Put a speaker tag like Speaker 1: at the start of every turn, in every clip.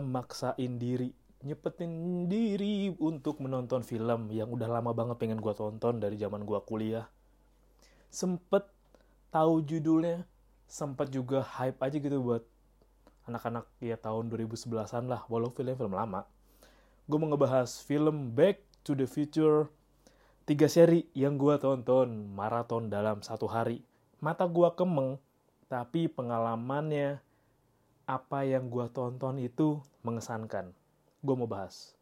Speaker 1: maksain diri. Nyepetin diri untuk menonton film yang udah lama banget pengen gue tonton dari zaman gue kuliah. Sempet tahu judulnya sempet juga hype aja gitu buat anak-anak ya tahun 2011an lah walau filmnya film lama. Gue mau ngebahas film Back to the Future tiga seri yang gue tonton maraton dalam satu hari. Mata gue kemeng tapi pengalamannya apa yang gue tonton itu mengesankan gue mau bahas.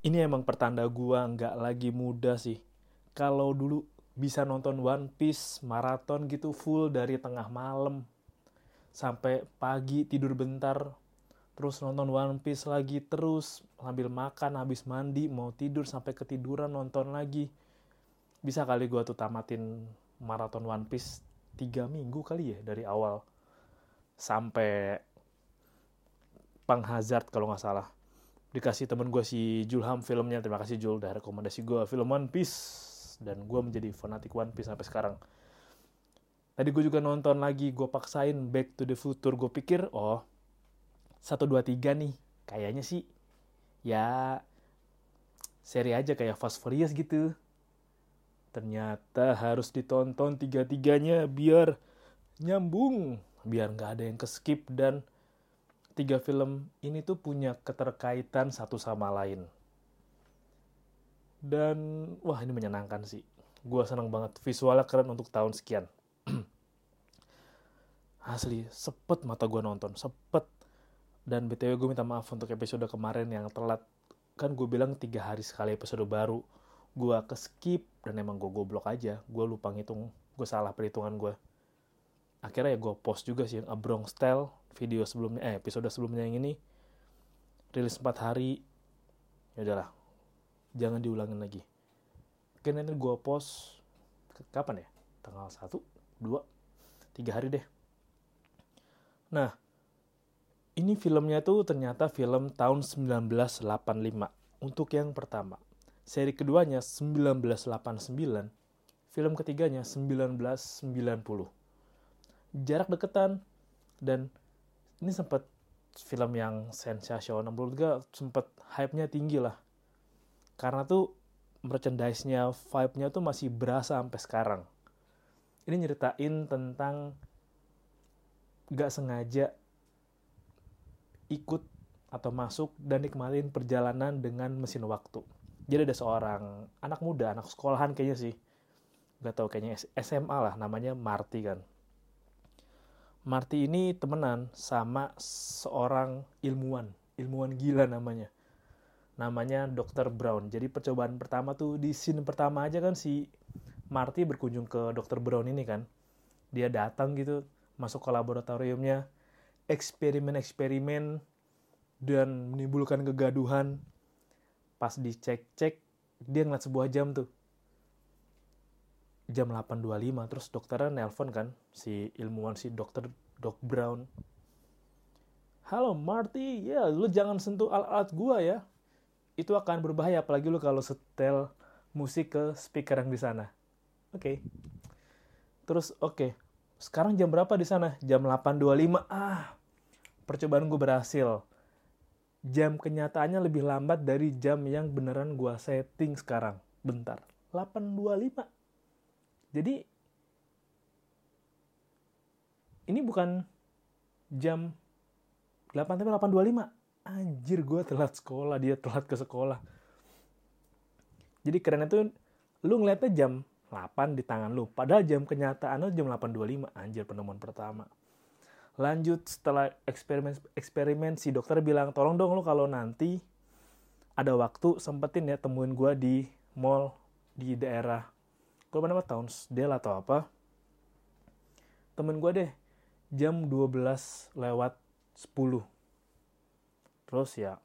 Speaker 1: Ini emang pertanda gue nggak lagi muda sih. Kalau dulu bisa nonton One Piece maraton gitu full dari tengah malam sampai pagi tidur bentar terus nonton One Piece lagi terus sambil makan habis mandi mau tidur sampai ketiduran nonton lagi. Bisa kali gue tuh tamatin maraton One Piece tiga minggu kali ya dari awal. Sampai Pang Hazard kalau nggak salah. Dikasih temen gue si Julham filmnya. Terima kasih Jul udah rekomendasi gue film One Piece. Dan gue menjadi fanatik One Piece sampai sekarang. Tadi gue juga nonton lagi. Gue paksain Back to the Future. Gue pikir oh satu dua tiga nih. Kayaknya sih ya seri aja kayak Fast Furious gitu. Ternyata harus ditonton tiga-tiganya biar nyambung biar nggak ada yang keskip. Dan tiga film ini tuh punya keterkaitan satu sama lain. Dan wah ini menyenangkan sih. Gue senang banget. Visualnya keren untuk tahun sekian. Asli sepet mata gue nonton. Sepet dan btw gue minta maaf untuk episode kemarin yang telat. Kan gue bilang tiga hari sekali episode baru. Gue ke skip dan emang gue goblok aja. Gue lupa ngitung. Gue salah perhitungan gue akhirnya ya gue post juga sih yang Abrong Style video sebelumnya eh episode sebelumnya yang ini. Rilis 4 hari. Ya udahlah. Jangan diulangin lagi. Oke nanti gue post kapan ya? Tanggal 1 2 3 hari deh. Nah ini filmnya tuh ternyata film tahun 1985 untuk yang pertama. Seri keduanya 1989, film ketiganya 1990. Jarak deketan dan ini sempat film yang sensasional menurut gue sempat hype-nya tinggi lah. Karena tuh merchandise-nya, vibe-nya tuh masih berasa sampai sekarang. Ini nyeritain tentang gak sengaja ikut atau masuk dan nikmatin perjalanan dengan mesin waktu. Jadi ada seorang anak muda, anak sekolahan kayaknya sih. Gak tau kayaknya SMA lah, namanya Marty kan. Marty ini temenan sama seorang ilmuwan, ilmuwan gila namanya. Namanya Dr. Brown. Jadi percobaan pertama tuh di scene pertama aja kan si Marty berkunjung ke Dr. Brown ini kan. Dia datang gitu, masuk ke laboratoriumnya, eksperimen-eksperimen dan menimbulkan kegaduhan. Pas dicek-cek, dia ngeliat sebuah jam tuh. Jam 8.25, terus dokternya nelpon kan, si ilmuwan, si dokter Doc Brown. Halo Marty, ya lu jangan sentuh alat-alat gua ya. Itu akan berbahaya, apalagi lu kalau setel musik ke speaker yang di sana. Oke. Okay. Terus oke, okay. sekarang jam berapa di sana? Jam 8.25. Ah, percobaan gue berhasil. Jam kenyataannya lebih lambat dari jam yang beneran gue setting sekarang. Bentar. 8.25. Jadi, ini bukan jam 8 tapi 8.25. Anjir, gue telat sekolah. Dia telat ke sekolah. Jadi keren itu, lu ngeliatnya jam 8 di tangan lu. Padahal jam kenyataannya jam 8.25. Anjir, penemuan pertama lanjut setelah eksperimen eksperimen si dokter bilang tolong dong lo kalau nanti ada waktu sempetin ya temuin gue di mall di daerah gue nama tahun Dell atau apa. Temen gue deh jam 12 lewat 10 terus ya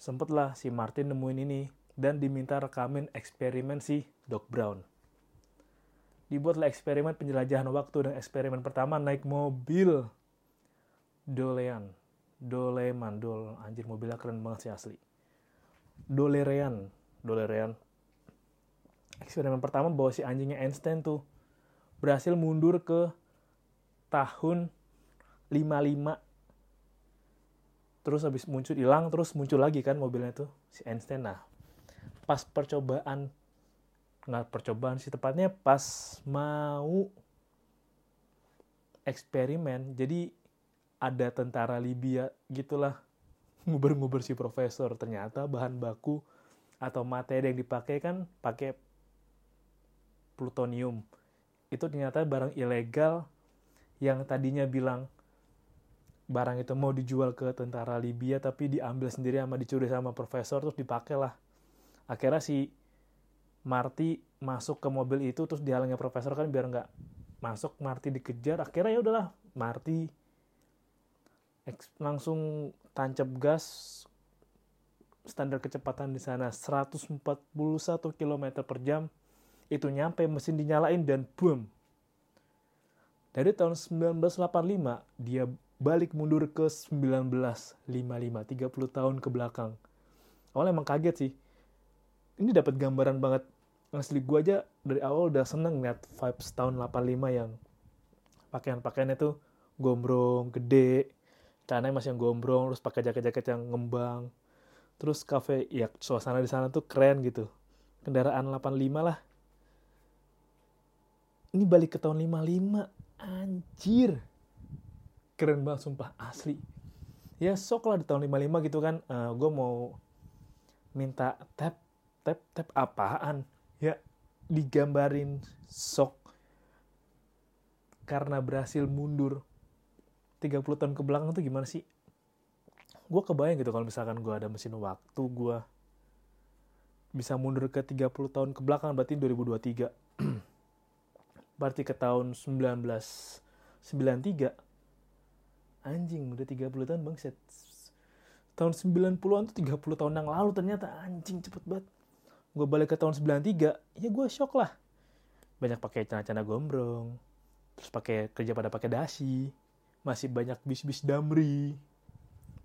Speaker 1: sempet lah si Martin nemuin ini dan diminta rekamin eksperimen si Doc Brown. Dibuatlah eksperimen penjelajahan waktu dan eksperimen pertama naik mobil Dolean. Doleman, Dol. Anjir mobilnya keren banget sih asli. Dolerean Dolerean eksperimen pertama bahwa si anjingnya Einstein tuh berhasil mundur ke tahun 55 terus habis muncul hilang terus muncul lagi kan mobilnya tuh si Einstein nah pas percobaan nggak percobaan sih tepatnya pas mau eksperimen jadi ada tentara Libya gitulah. Nguber-nguber si profesor. Ternyata bahan baku atau materi yang dipakai kan pakai plutonium. Itu ternyata barang ilegal yang tadinya bilang barang itu mau dijual ke tentara Libya tapi diambil sendiri sama dicuri sama profesor terus dipakai lah akhirnya si Marty masuk ke mobil itu terus dihalangi profesor kan biar nggak masuk. Marty dikejar. Akhirnya ya udahlah Marty langsung tancap gas standar kecepatan di sana 141 km per jam. Itu nyampe mesin dinyalain dan boom. Dari tahun 1985 dia balik mundur ke 1955 30 tahun ke belakang. Awalnya emang kaget sih. Ini dapat gambaran banget. Asli gue aja dari awal udah seneng liat vibes tahun 85 yang pakaian-pakaiannya tuh gombrong, gede, celananya masih yang gombrong, terus pakai jaket-jaket yang ngembang. Terus cafe, ya suasana di sana tuh keren gitu. Kendaraan 85 lah. Ini balik ke tahun 55, anjir. Keren banget sumpah, asli. Ya sok lah di tahun 55 gitu kan, uh, eh, gue mau minta tap tap tap apaan ya digambarin sok karena berhasil mundur 30 tahun ke belakang tuh gimana sih? Gue kebayang gitu kalau misalkan gue ada mesin waktu gue bisa mundur ke 30 tahun ke belakang berarti 2023 berarti ke tahun 1993 anjing udah 30 tahun bang set tahun 90-an tuh 30 tahun yang lalu ternyata anjing cepet banget. Gue balik ke tahun 93 ya gue shock lah. Banyak pakai celana-celana gombrong terus pakai kerja pada pakai dasi masih banyak bis-bis damri.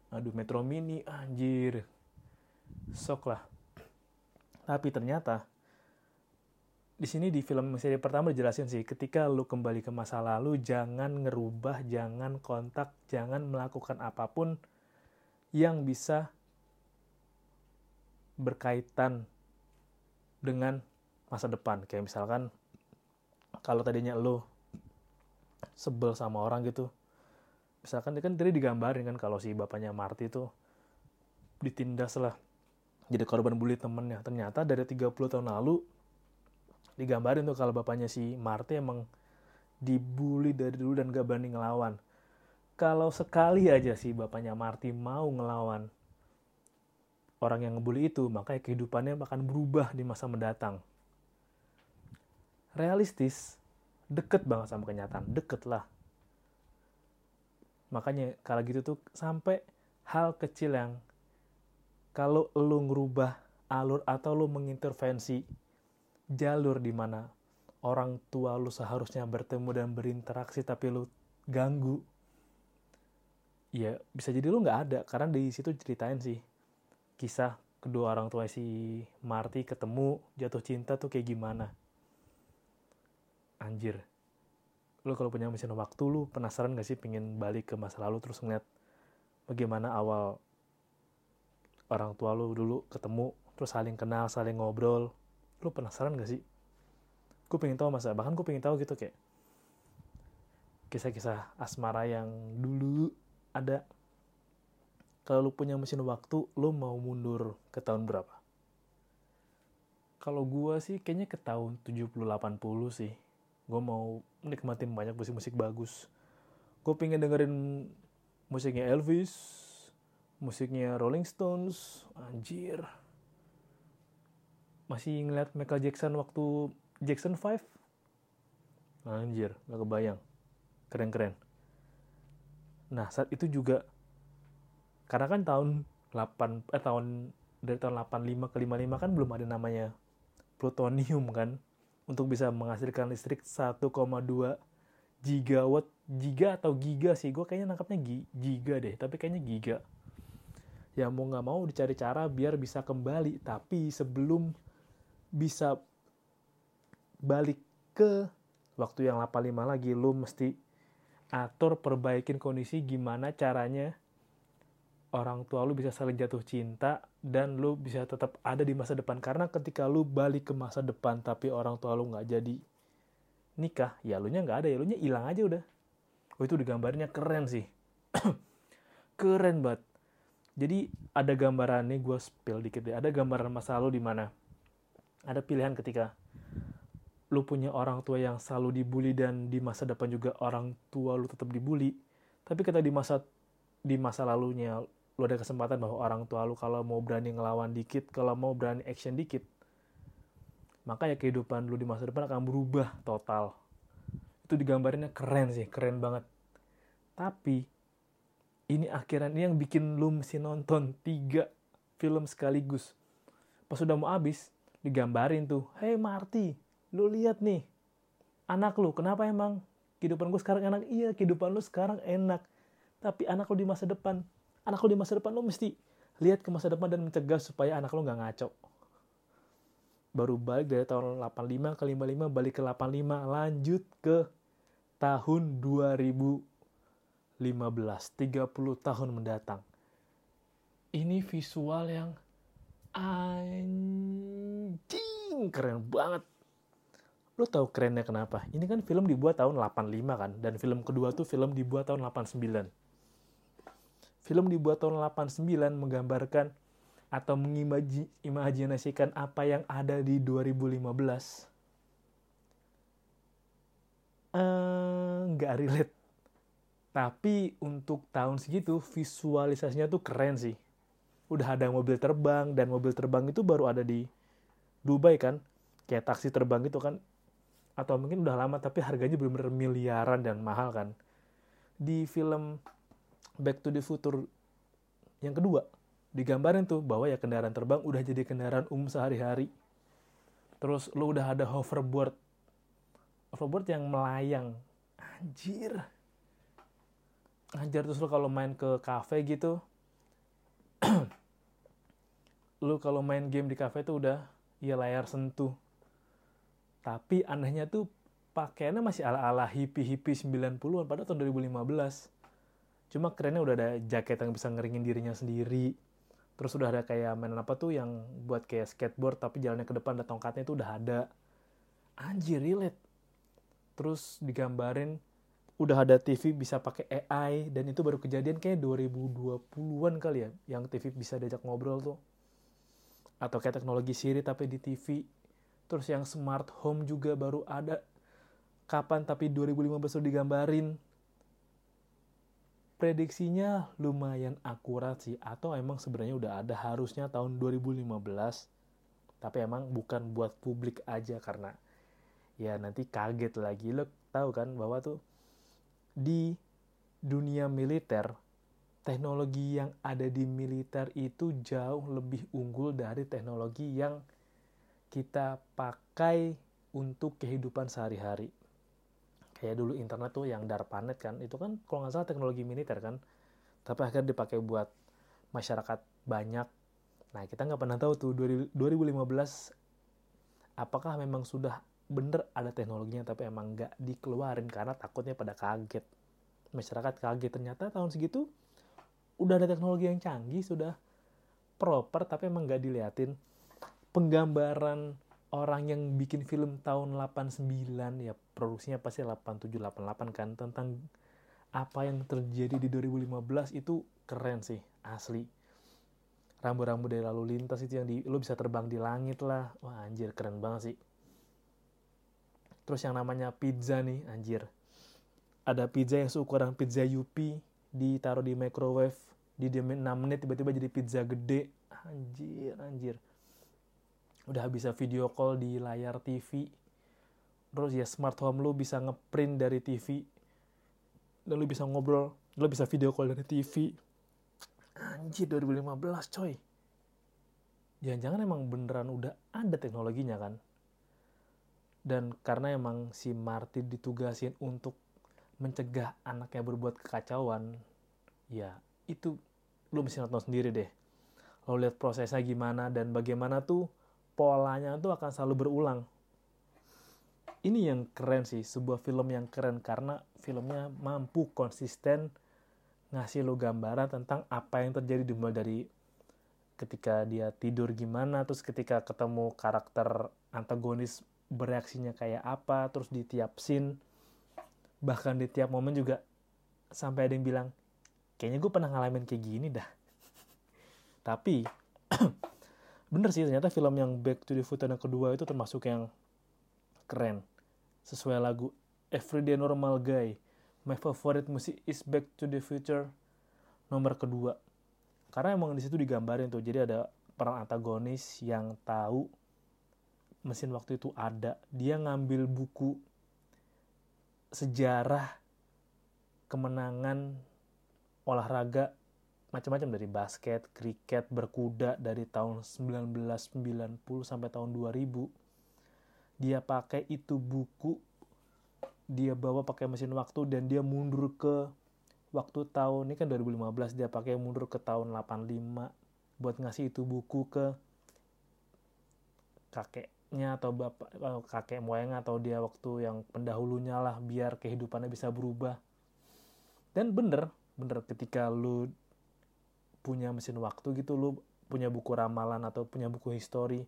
Speaker 1: Aduh metro mini anjir. Shock lah. Tapi ternyata di sini di film seri pertama dijelasin sih ketika lu kembali ke masa lalu jangan ngerubah jangan kontak jangan melakukan apa pun yang bisa berkaitan dengan masa depan. Kayak misalkan kalau tadinya lo sebel sama orang gitu misalkan kan tadi digambarin kan kalau si bapaknya Marty itu ditindas lah jadi korban bully temennya ternyata dari 30 tahun lalu digambarin tuh kalau bapaknya si Marty emang dibully dari dulu dan gak berani ngelawan kalau sekali aja si bapaknya Marty mau ngelawan orang yang ngebully itu, maka kehidupannya akan berubah di masa mendatang. Realistis, deket banget sama kenyataan, deket lah. Makanya kalau gitu tuh sampai hal kecil yang kalau lu ngerubah alur atau lu mengintervensi jalur di mana orang tua lu seharusnya bertemu dan berinteraksi tapi lu ganggu ya bisa jadi lu nggak ada. Karena di situ ceritain sih kisah kedua orang tua si Marty ketemu jatuh cinta tuh kayak gimana. Anjir lu kalau punya mesin waktu lu penasaran gak sih pengen balik ke masa lalu terus ngeliat bagaimana awal orang tua lu dulu ketemu terus saling kenal saling ngobrol lu penasaran gak sih gue pengen tahu masa bahkan gue pengen tahu gitu kayak kisah-kisah asmara yang dulu ada kalau lu punya mesin waktu, lu mau mundur ke tahun berapa? Kalau gua sih kayaknya ke tahun 70-80 sih. Gue mau nikmatin banyak musik-musik bagus. Gue pengen dengerin musiknya Elvis, musiknya Rolling Stones, anjir. Masih ngeliat Michael Jackson waktu Jackson 5? Anjir, gak kebayang. Keren-keren. Nah, saat itu juga karena kan tahun 8 eh tahun dari tahun 85 ke 55 kan belum ada namanya plutonium kan untuk bisa menghasilkan listrik 1,2 gigawatt giga atau giga sih. Gue kayaknya nangkapnya giga deh tapi kayaknya giga. Ya mau nggak mau dicari cara biar bisa kembali tapi sebelum bisa balik ke waktu yang 85 lagi lu mesti atur perbaikin kondisi gimana caranya orang tua lu bisa saling jatuh cinta dan lu bisa tetap ada di masa depan. Karena ketika lu balik ke masa depan tapi orang tua lu nggak jadi nikah ya lu nya nggak ada ya lu nya hilang aja udah. Oh itu digambarnya keren sih. Keren banget. Jadi ada gambarannya gue spill dikit deh. Ada gambaran masa lalu di mana? Ada pilihan ketika lu punya orang tua yang selalu dibully dan di masa depan juga orang tua lu tetap dibully. Tapi kita di masa di masa lalunya lu ada kesempatan bahwa orang tua lu kalau mau berani ngelawan dikit, kalau mau berani action dikit, maka ya kehidupan lu di masa depan akan berubah total. Itu digambarinnya keren sih, keren banget. Tapi ini akhiran ini yang bikin lu mesti nonton tiga film sekaligus. Pas udah mau habis, digambarin tuh, Hey Marty, lu lihat nih, anak lu, kenapa emang kehidupan gue sekarang enak? Iya, kehidupan lu sekarang enak. Tapi anak lu di masa depan, anak lu di masa depan lu mesti lihat ke masa depan dan mencegah supaya anak lu nggak ngaco. Baru balik dari tahun 85 ke 55, balik ke 85, lanjut ke tahun 2000 15, 30 tahun mendatang. Ini visual yang anjing keren banget. Lo tau kerennya kenapa? Ini kan film dibuat tahun 85 kan, dan film kedua tuh film dibuat tahun 89. Film dibuat tahun 89 menggambarkan atau mengimajinasikan apa yang ada di 2015. Eh, nggak uh, relate tapi untuk tahun segitu visualisasinya tuh keren sih. Udah ada mobil terbang dan mobil terbang itu baru ada di Dubai kan. Kayak taksi terbang gitu kan. Atau mungkin udah lama tapi harganya bener-bener miliaran dan mahal kan. Di film Back to the Future yang kedua digambarin tuh bahwa ya kendaraan terbang udah jadi kendaraan umum sehari-hari. Terus lu udah ada hoverboard. Hoverboard yang melayang. Anjir ngajar terus lu kalau main ke cafe gitu lu kalau main game di cafe tuh udah ya layar sentuh tapi anehnya tuh pakaiannya masih ala-ala hippie-hippie 90-an pada tahun 2015 cuma kerennya udah ada jaket yang bisa ngeringin dirinya sendiri. Terus udah ada kayak mainan apa tuh yang buat kayak skateboard tapi jalannya ke depan ada tongkatnya itu udah ada. Anjir relate. Terus digambarin udah ada TV bisa pakai AI dan itu baru kejadian kayak 2020-an kali ya yang TV bisa diajak ngobrol tuh. Atau kayak teknologi Siri tapi di TV terus yang smart home juga baru ada. Kapan tapi 2015 udah digambarin prediksinya lumayan akurat sih atau emang sebenarnya udah ada. Harusnya tahun 2015 tapi emang bukan buat publik aja karena ya nanti kaget lagi. Lo tahu kan bahwa tuh di dunia militer, teknologi yang ada di militer itu jauh lebih unggul dari teknologi yang kita pakai untuk kehidupan sehari-hari. Kayak dulu internet tuh yang darpanet kan, itu kan kalau nggak salah teknologi militer kan, tapi akhirnya dipakai buat masyarakat banyak. Nah kita nggak pernah tahu tuh 2015 apakah memang sudah bener ada teknologinya tapi emang nggak dikeluarin karena takutnya pada kaget masyarakat kaget ternyata tahun segitu udah ada teknologi yang canggih sudah proper tapi emang nggak diliatin penggambaran orang yang bikin film tahun 89 ya produksinya pasti 87 88 kan tentang apa yang terjadi di 2015 itu keren sih asli rambu-rambu dari lalu lintas itu yang di, lo bisa terbang di langit lah wah anjir keren banget sih Terus yang namanya pizza nih, anjir. Ada pizza yang seukuran pizza Yupi, ditaruh di microwave, di 6 menit tiba-tiba jadi pizza gede. Anjir, anjir. Udah bisa video call di layar TV. Terus ya smart home lu bisa ngeprint dari TV. Dan lu bisa ngobrol, lu bisa video call dari TV. Anjir, 2015 coy. Jangan-jangan emang beneran udah ada teknologinya kan? dan karena emang si Martin ditugasin untuk mencegah anaknya berbuat kekacauan ya itu lu mesti nonton sendiri deh lo lihat prosesnya gimana dan bagaimana tuh polanya tuh akan selalu berulang. Ini yang keren sih sebuah film yang keren karena filmnya mampu konsisten ngasih lo gambaran tentang apa yang terjadi dimulai dari ketika dia tidur gimana terus ketika ketemu karakter antagonis bereaksinya kayak apa terus di tiap scene bahkan di tiap momen juga sampai ada yang bilang kayaknya gue pernah ngalamin kayak gini dah. Tapi bener sih ternyata film yang Back to the Future yang kedua itu termasuk yang keren. Sesuai lagu Everyday Normal Guy my favorite music is Back to the Future nomor kedua. Karena emang di situ digambarin tuh jadi ada peran antagonis yang tahu mesin waktu itu ada. Dia ngambil buku sejarah kemenangan olahraga macam-macam dari basket, kriket, berkuda dari tahun 1990 sampai tahun 2000. Dia pakai itu buku, dia bawa pakai mesin waktu dan dia mundur ke waktu tahun ini kan 2015 dia pakai mundur ke tahun 85 buat ngasih itu buku ke kakeknya atau bapak eh, kakek moyang atau dia waktu yang pendahulunya lah biar kehidupannya bisa berubah dan bener bener ketika lu punya mesin waktu gitu lu punya buku ramalan atau punya buku histori.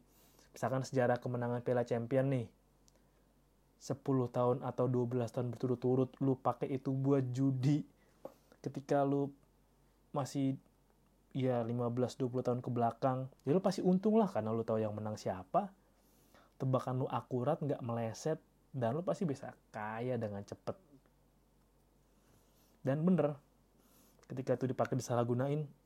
Speaker 1: Misalkan sejarah kemenangan Piala Champion nih 10 tahun atau 12 tahun berturut-turut lu pakai itu buat judi. Ketika lu masih ya 15-20 tahun ke belakang ya lu pasti untung lah karena lu tahu yang menang siapa. Tebakan lu akurat nggak meleset dan lu pasti bisa kaya dengan cepet. Dan bener ketika itu dipakai disalahgunain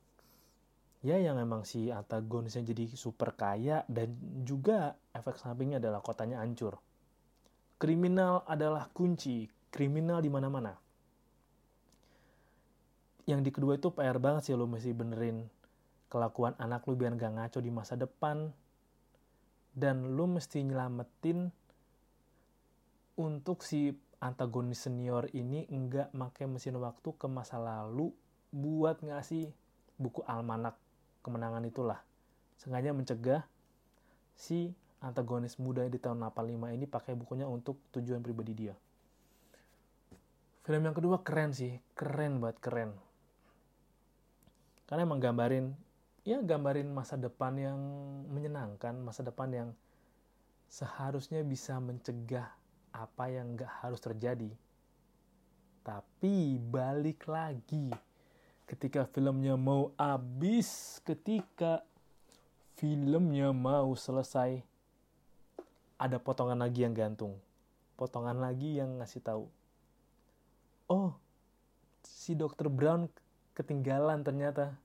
Speaker 1: ya yang emang si antagonisnya jadi super kaya dan juga efek sampingnya adalah kotanya hancur. Kriminal adalah kunci, kriminal di mana-mana. Yang di kedua itu PR banget sih lo mesti benerin kelakuan anak lu biar gak ngaco di masa depan dan lu mesti nyelamatin untuk si antagonis senior ini enggak make mesin waktu ke masa lalu buat ngasih buku almanak kemenangan itulah sengaja mencegah si antagonis muda di tahun 85 ini pakai bukunya untuk tujuan pribadi dia. Film yang kedua keren sih, keren banget keren. Karena emang gambarin, ya gambarin masa depan yang menyenangkan, masa depan yang seharusnya bisa mencegah apa yang gak harus terjadi. Tapi balik lagi, ketika filmnya mau habis, ketika filmnya mau selesai, ada potongan lagi yang gantung. Potongan lagi yang ngasih tahu. Oh, si Dr. Brown ketinggalan ternyata.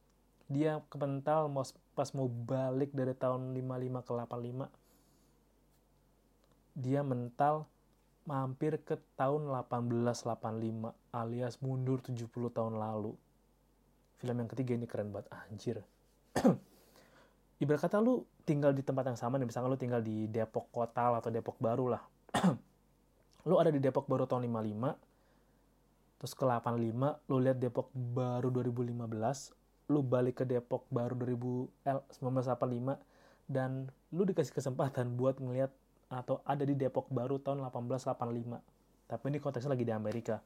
Speaker 1: Dia kepental pas mau balik dari tahun 55 ke 85. Dia mental mampir ke tahun 1885 alias mundur 70 tahun lalu film yang ketiga ini keren banget. Anjir. Ibarat kata lu tinggal di tempat yang sama nih misalnya lu tinggal di Depok Kota atau Depok Baru lah. Lu ada di Depok Baru tahun 55 terus ke 85 lu lihat Depok Baru 2015 lu balik ke Depok Baru 2000 1985 dan lu dikasih kesempatan buat ngeliat atau ada di Depok Baru tahun 1885 tapi ini konteksnya lagi di Amerika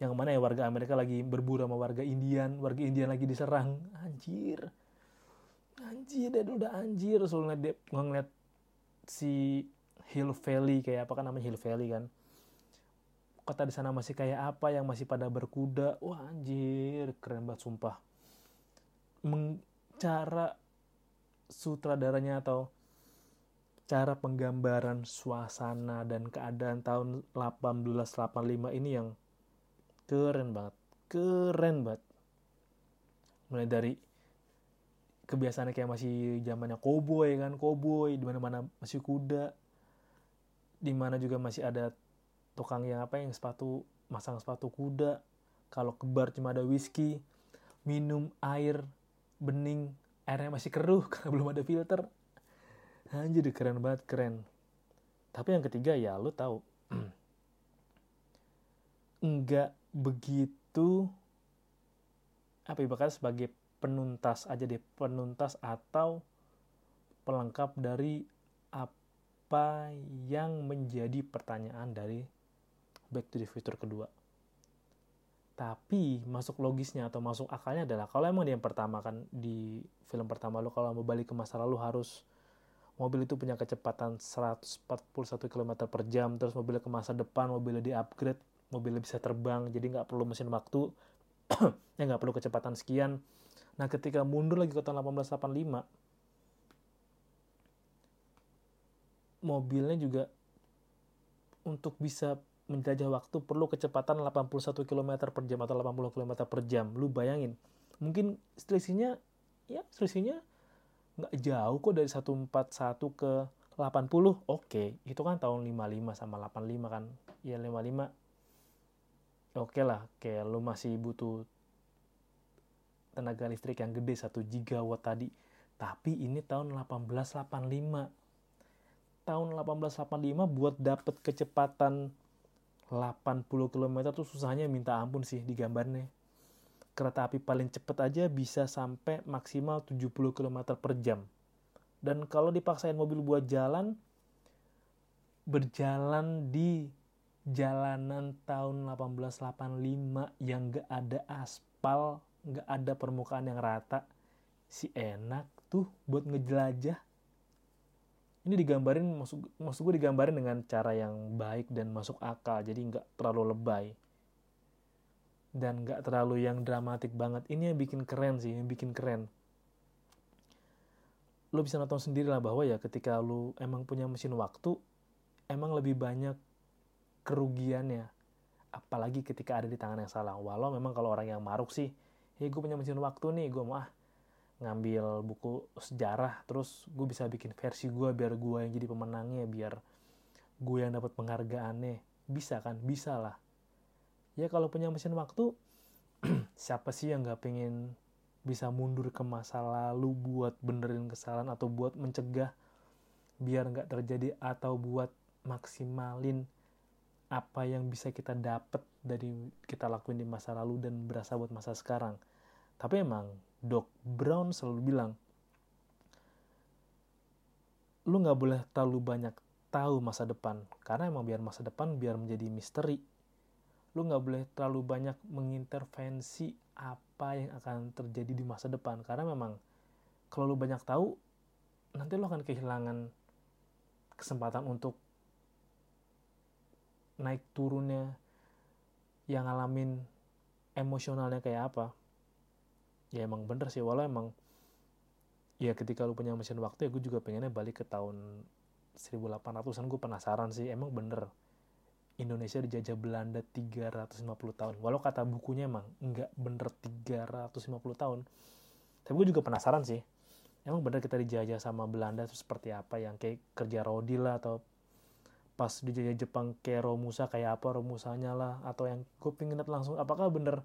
Speaker 1: yang mana ya warga Amerika lagi berburu sama warga Indian warga Indian lagi diserang. Anjir. Anjir dan udah anjir. Soalnya dia ngeliat si Hill Valley kayak apa kan namanya Hill Valley kan. Kota di sana masih kayak apa yang masih pada berkuda. Wah anjir keren banget sumpah. Meng, cara sutradaranya atau cara penggambaran suasana dan keadaan tahun 1885 ini yang keren banget. Keren banget. Mulai dari kebiasaannya kayak masih zamannya koboi kan koboi di mana mana masih kuda di mana juga masih ada tukang yang apa yang sepatu masang sepatu kuda. Kalau ke bar cuma ada whisky minum air bening airnya masih keruh karena belum ada filter. Anjir keren banget keren. Tapi yang ketiga ya lu tahu enggak begitu apa ya sebagai penuntas aja deh penuntas atau pelengkap dari apa yang menjadi pertanyaan dari Back to the Future kedua. Tapi masuk logisnya atau masuk akalnya adalah kalau emang dia yang pertama kan di film pertama lo kalau mau balik ke masa lalu harus mobil itu punya kecepatan 141 km per jam terus mobilnya ke masa depan mobilnya di upgrade mobilnya bisa terbang jadi nggak perlu mesin waktu ya nggak perlu kecepatan sekian nah ketika mundur lagi ke tahun 1885 mobilnya juga untuk bisa menjajah waktu perlu kecepatan 81 km per jam atau 80 km per jam. Lu bayangin, mungkin selisihnya ya selisihnya nggak jauh kok dari 141 ke 80. Oke, itu kan tahun 55 sama 85 kan. Ya 55 oke lah, kayak lu masih butuh tenaga listrik yang gede 1 gigawatt tadi. Tapi ini tahun 1885. Tahun 1885 buat dapet kecepatan 80 km tuh susahnya minta ampun sih di gambarnya. Kereta api paling cepet aja bisa sampai maksimal 70 km per jam. Dan kalau dipaksain mobil buat jalan, berjalan di jalanan tahun 1885 yang gak ada aspal, gak ada permukaan yang rata, si enak tuh buat ngejelajah. Ini digambarin maksud maksud gue digambarin dengan cara yang baik dan masuk akal jadi nggak terlalu lebay. Dan nggak terlalu yang dramatik banget. Ini yang bikin keren sih yang bikin keren. Lo bisa nonton sendiri lah bahwa ya ketika lo emang punya mesin waktu emang lebih banyak kerugiannya. Apalagi ketika ada di tangan yang salah. Walau memang kalau orang yang maruk sih ya gue punya mesin waktu nih. Gue mau ah ngambil buku sejarah terus gue bisa bikin versi gue biar gue yang jadi pemenangnya biar gue yang dapat penghargaannya. Bisa kan? Bisa lah. Ya kalau punya mesin waktu siapa sih yang nggak pengen bisa mundur ke masa lalu buat benerin kesalahan atau buat mencegah biar nggak terjadi atau buat maksimalin apa yang bisa kita dapat dari kita lakuin di masa lalu dan berasa buat masa sekarang tapi emang Doc Brown selalu bilang, lu nggak boleh terlalu banyak tahu masa depan, karena emang biar masa depan biar menjadi misteri. Lu nggak boleh terlalu banyak mengintervensi apa yang akan terjadi di masa depan, karena memang kalau lu banyak tahu, nanti lu akan kehilangan kesempatan untuk naik turunnya yang ngalamin emosionalnya kayak apa. Ya emang bener sih walau emang ya ketika lu punya mesin waktu ya gue juga pengennya balik ke tahun 1800-an gue penasaran sih emang bener Indonesia dijajah Belanda 350 tahun. Walau kata bukunya emang nggak bener 350 tahun tapi gue juga penasaran sih emang bener kita dijajah sama Belanda itu seperti apa yang kayak kerja rodi lah atau pas dijajah Jepang kayak Romusa kayak apa Romusanya lah atau yang gue pengen lihat langsung apakah bener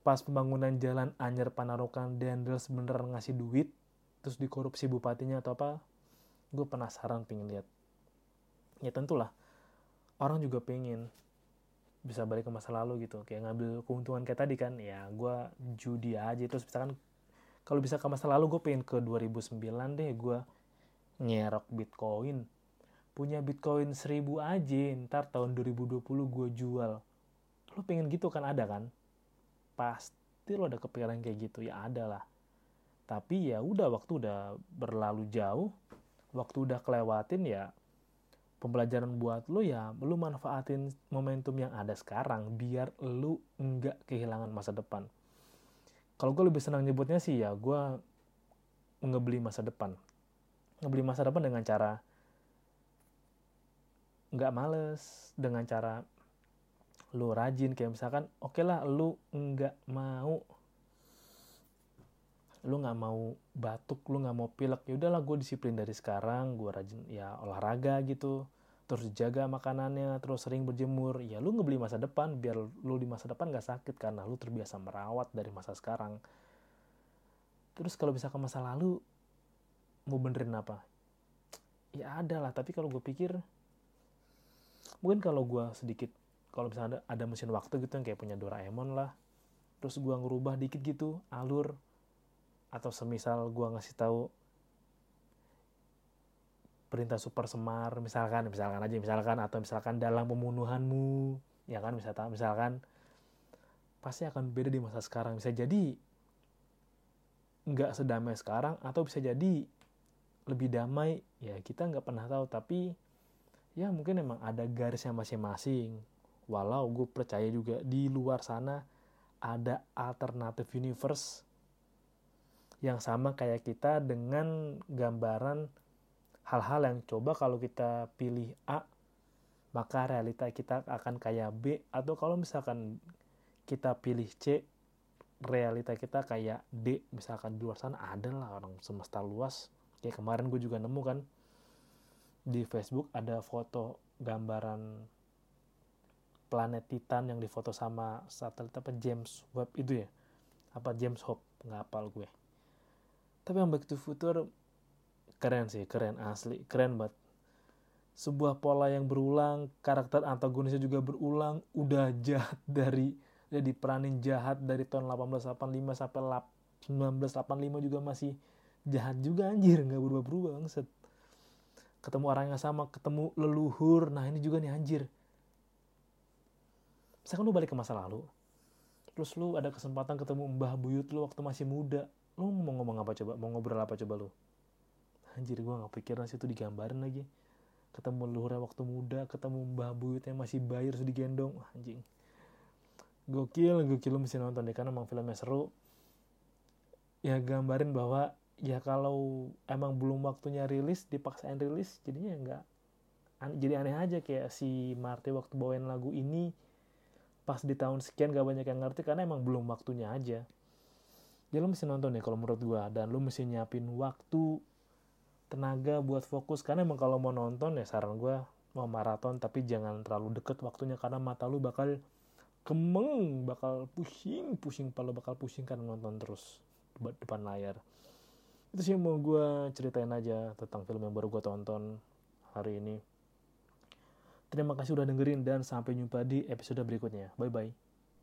Speaker 1: pas pembangunan jalan Anyer Panarukan Dendel sebenernya ngasih duit terus dikorupsi bupatinya atau apa gue penasaran pengen lihat. Ya tentulah orang juga pengen bisa balik ke masa lalu gitu kayak ngambil keuntungan kayak tadi kan ya gue judi aja. Terus misalkan kalau bisa ke masa lalu gue pengen ke 2009 deh gue nyerok bitcoin punya bitcoin 1000 aja ntar tahun 2020 gue jual. Lo pengen gitu kan ada kan? Pasti lo ada kepikiran kayak gitu ya ada lah. Tapi ya udah waktu udah berlalu jauh waktu udah kelewatin ya pembelajaran buat lo ya lo manfaatin momentum yang ada sekarang biar lo nggak kehilangan masa depan. Kalau gue lebih senang nyebutnya sih ya gue ngebeli masa depan. Ngebeli masa depan dengan cara nggak males dengan cara lu rajin kayak misalkan oke okay lah lu nggak mau lu nggak mau batuk lu nggak mau pilek ya udahlah gue disiplin dari sekarang gue rajin ya olahraga gitu. Terus jaga makanannya terus sering berjemur ya lu ngebeli masa depan biar lu di masa depan nggak sakit karena lu terbiasa merawat dari masa sekarang. Terus kalau bisa ke masa lalu mau benerin apa? Ya ada lah tapi kalau gue pikir mungkin kalau gue sedikit kalau misalnya ada, ada mesin waktu gitu yang kayak punya Doraemon lah terus gua ngerubah dikit gitu alur atau semisal gue ngasih tahu perintah super semar misalkan misalkan aja misalkan atau misalkan dalam pembunuhanmu ya kan misalkan misalkan pasti akan beda di masa sekarang. Bisa jadi nggak sedamai sekarang atau bisa jadi lebih damai ya kita nggak pernah tahu. Tapi ya mungkin emang ada garisnya masing-masing. Walau gue percaya juga di luar sana ada alternatif universe yang sama kayak kita dengan gambaran hal-hal yang coba kalau kita pilih A maka realita kita akan kayak B. Atau kalau misalkan kita pilih C realita kita kayak D. Misalkan di luar sana ada lah orang semesta luas. Kayak kemarin gue juga nemu kan di Facebook ada foto gambaran planet Titan yang difoto sama satelit apa James Webb itu ya? Apa James Hope? Nggak apal gue. Tapi yang Back to Future keren sih keren asli keren banget. Sebuah pola yang berulang karakter antagonisnya juga berulang udah jahat dari udah diperanin jahat dari tahun 1885 sampai 1985 juga masih jahat juga anjir. Nggak berubah-berubah set ketemu orang yang sama ketemu leluhur. Nah ini juga nih anjir. Misalkan lu balik ke masa lalu terus lu ada kesempatan ketemu mbah buyut lu waktu masih muda. Lu mau ngomong apa coba? Mau ngobrol apa coba lu? Anjir gue gak pikiran situ digambarin lagi. Ketemu leluhurnya waktu muda ketemu mbah buyutnya masih bayi terus digendong. Anjing. Gokil gokil lu mesti nonton deh karena emang filmnya seru. Ya gambarin bahwa ya kalau emang belum waktunya rilis dipaksain rilis jadinya nggak jadi aneh aja kayak si Marty waktu bawain lagu ini pas di tahun sekian gak banyak yang ngerti karena emang belum waktunya aja. Ya lu mesti nonton deh kalau menurut gua dan lu mesti nyiapin waktu tenaga buat fokus karena emang kalau mau nonton ya saran gue mau maraton tapi jangan terlalu deket waktunya karena mata lu bakal kemeng bakal pusing pusing kalau bakal pusing karena nonton terus depan layar itu sih mau gue ceritain aja tentang film yang baru gue tonton hari ini. Terima kasih udah dengerin dan sampai jumpa di episode berikutnya. Bye bye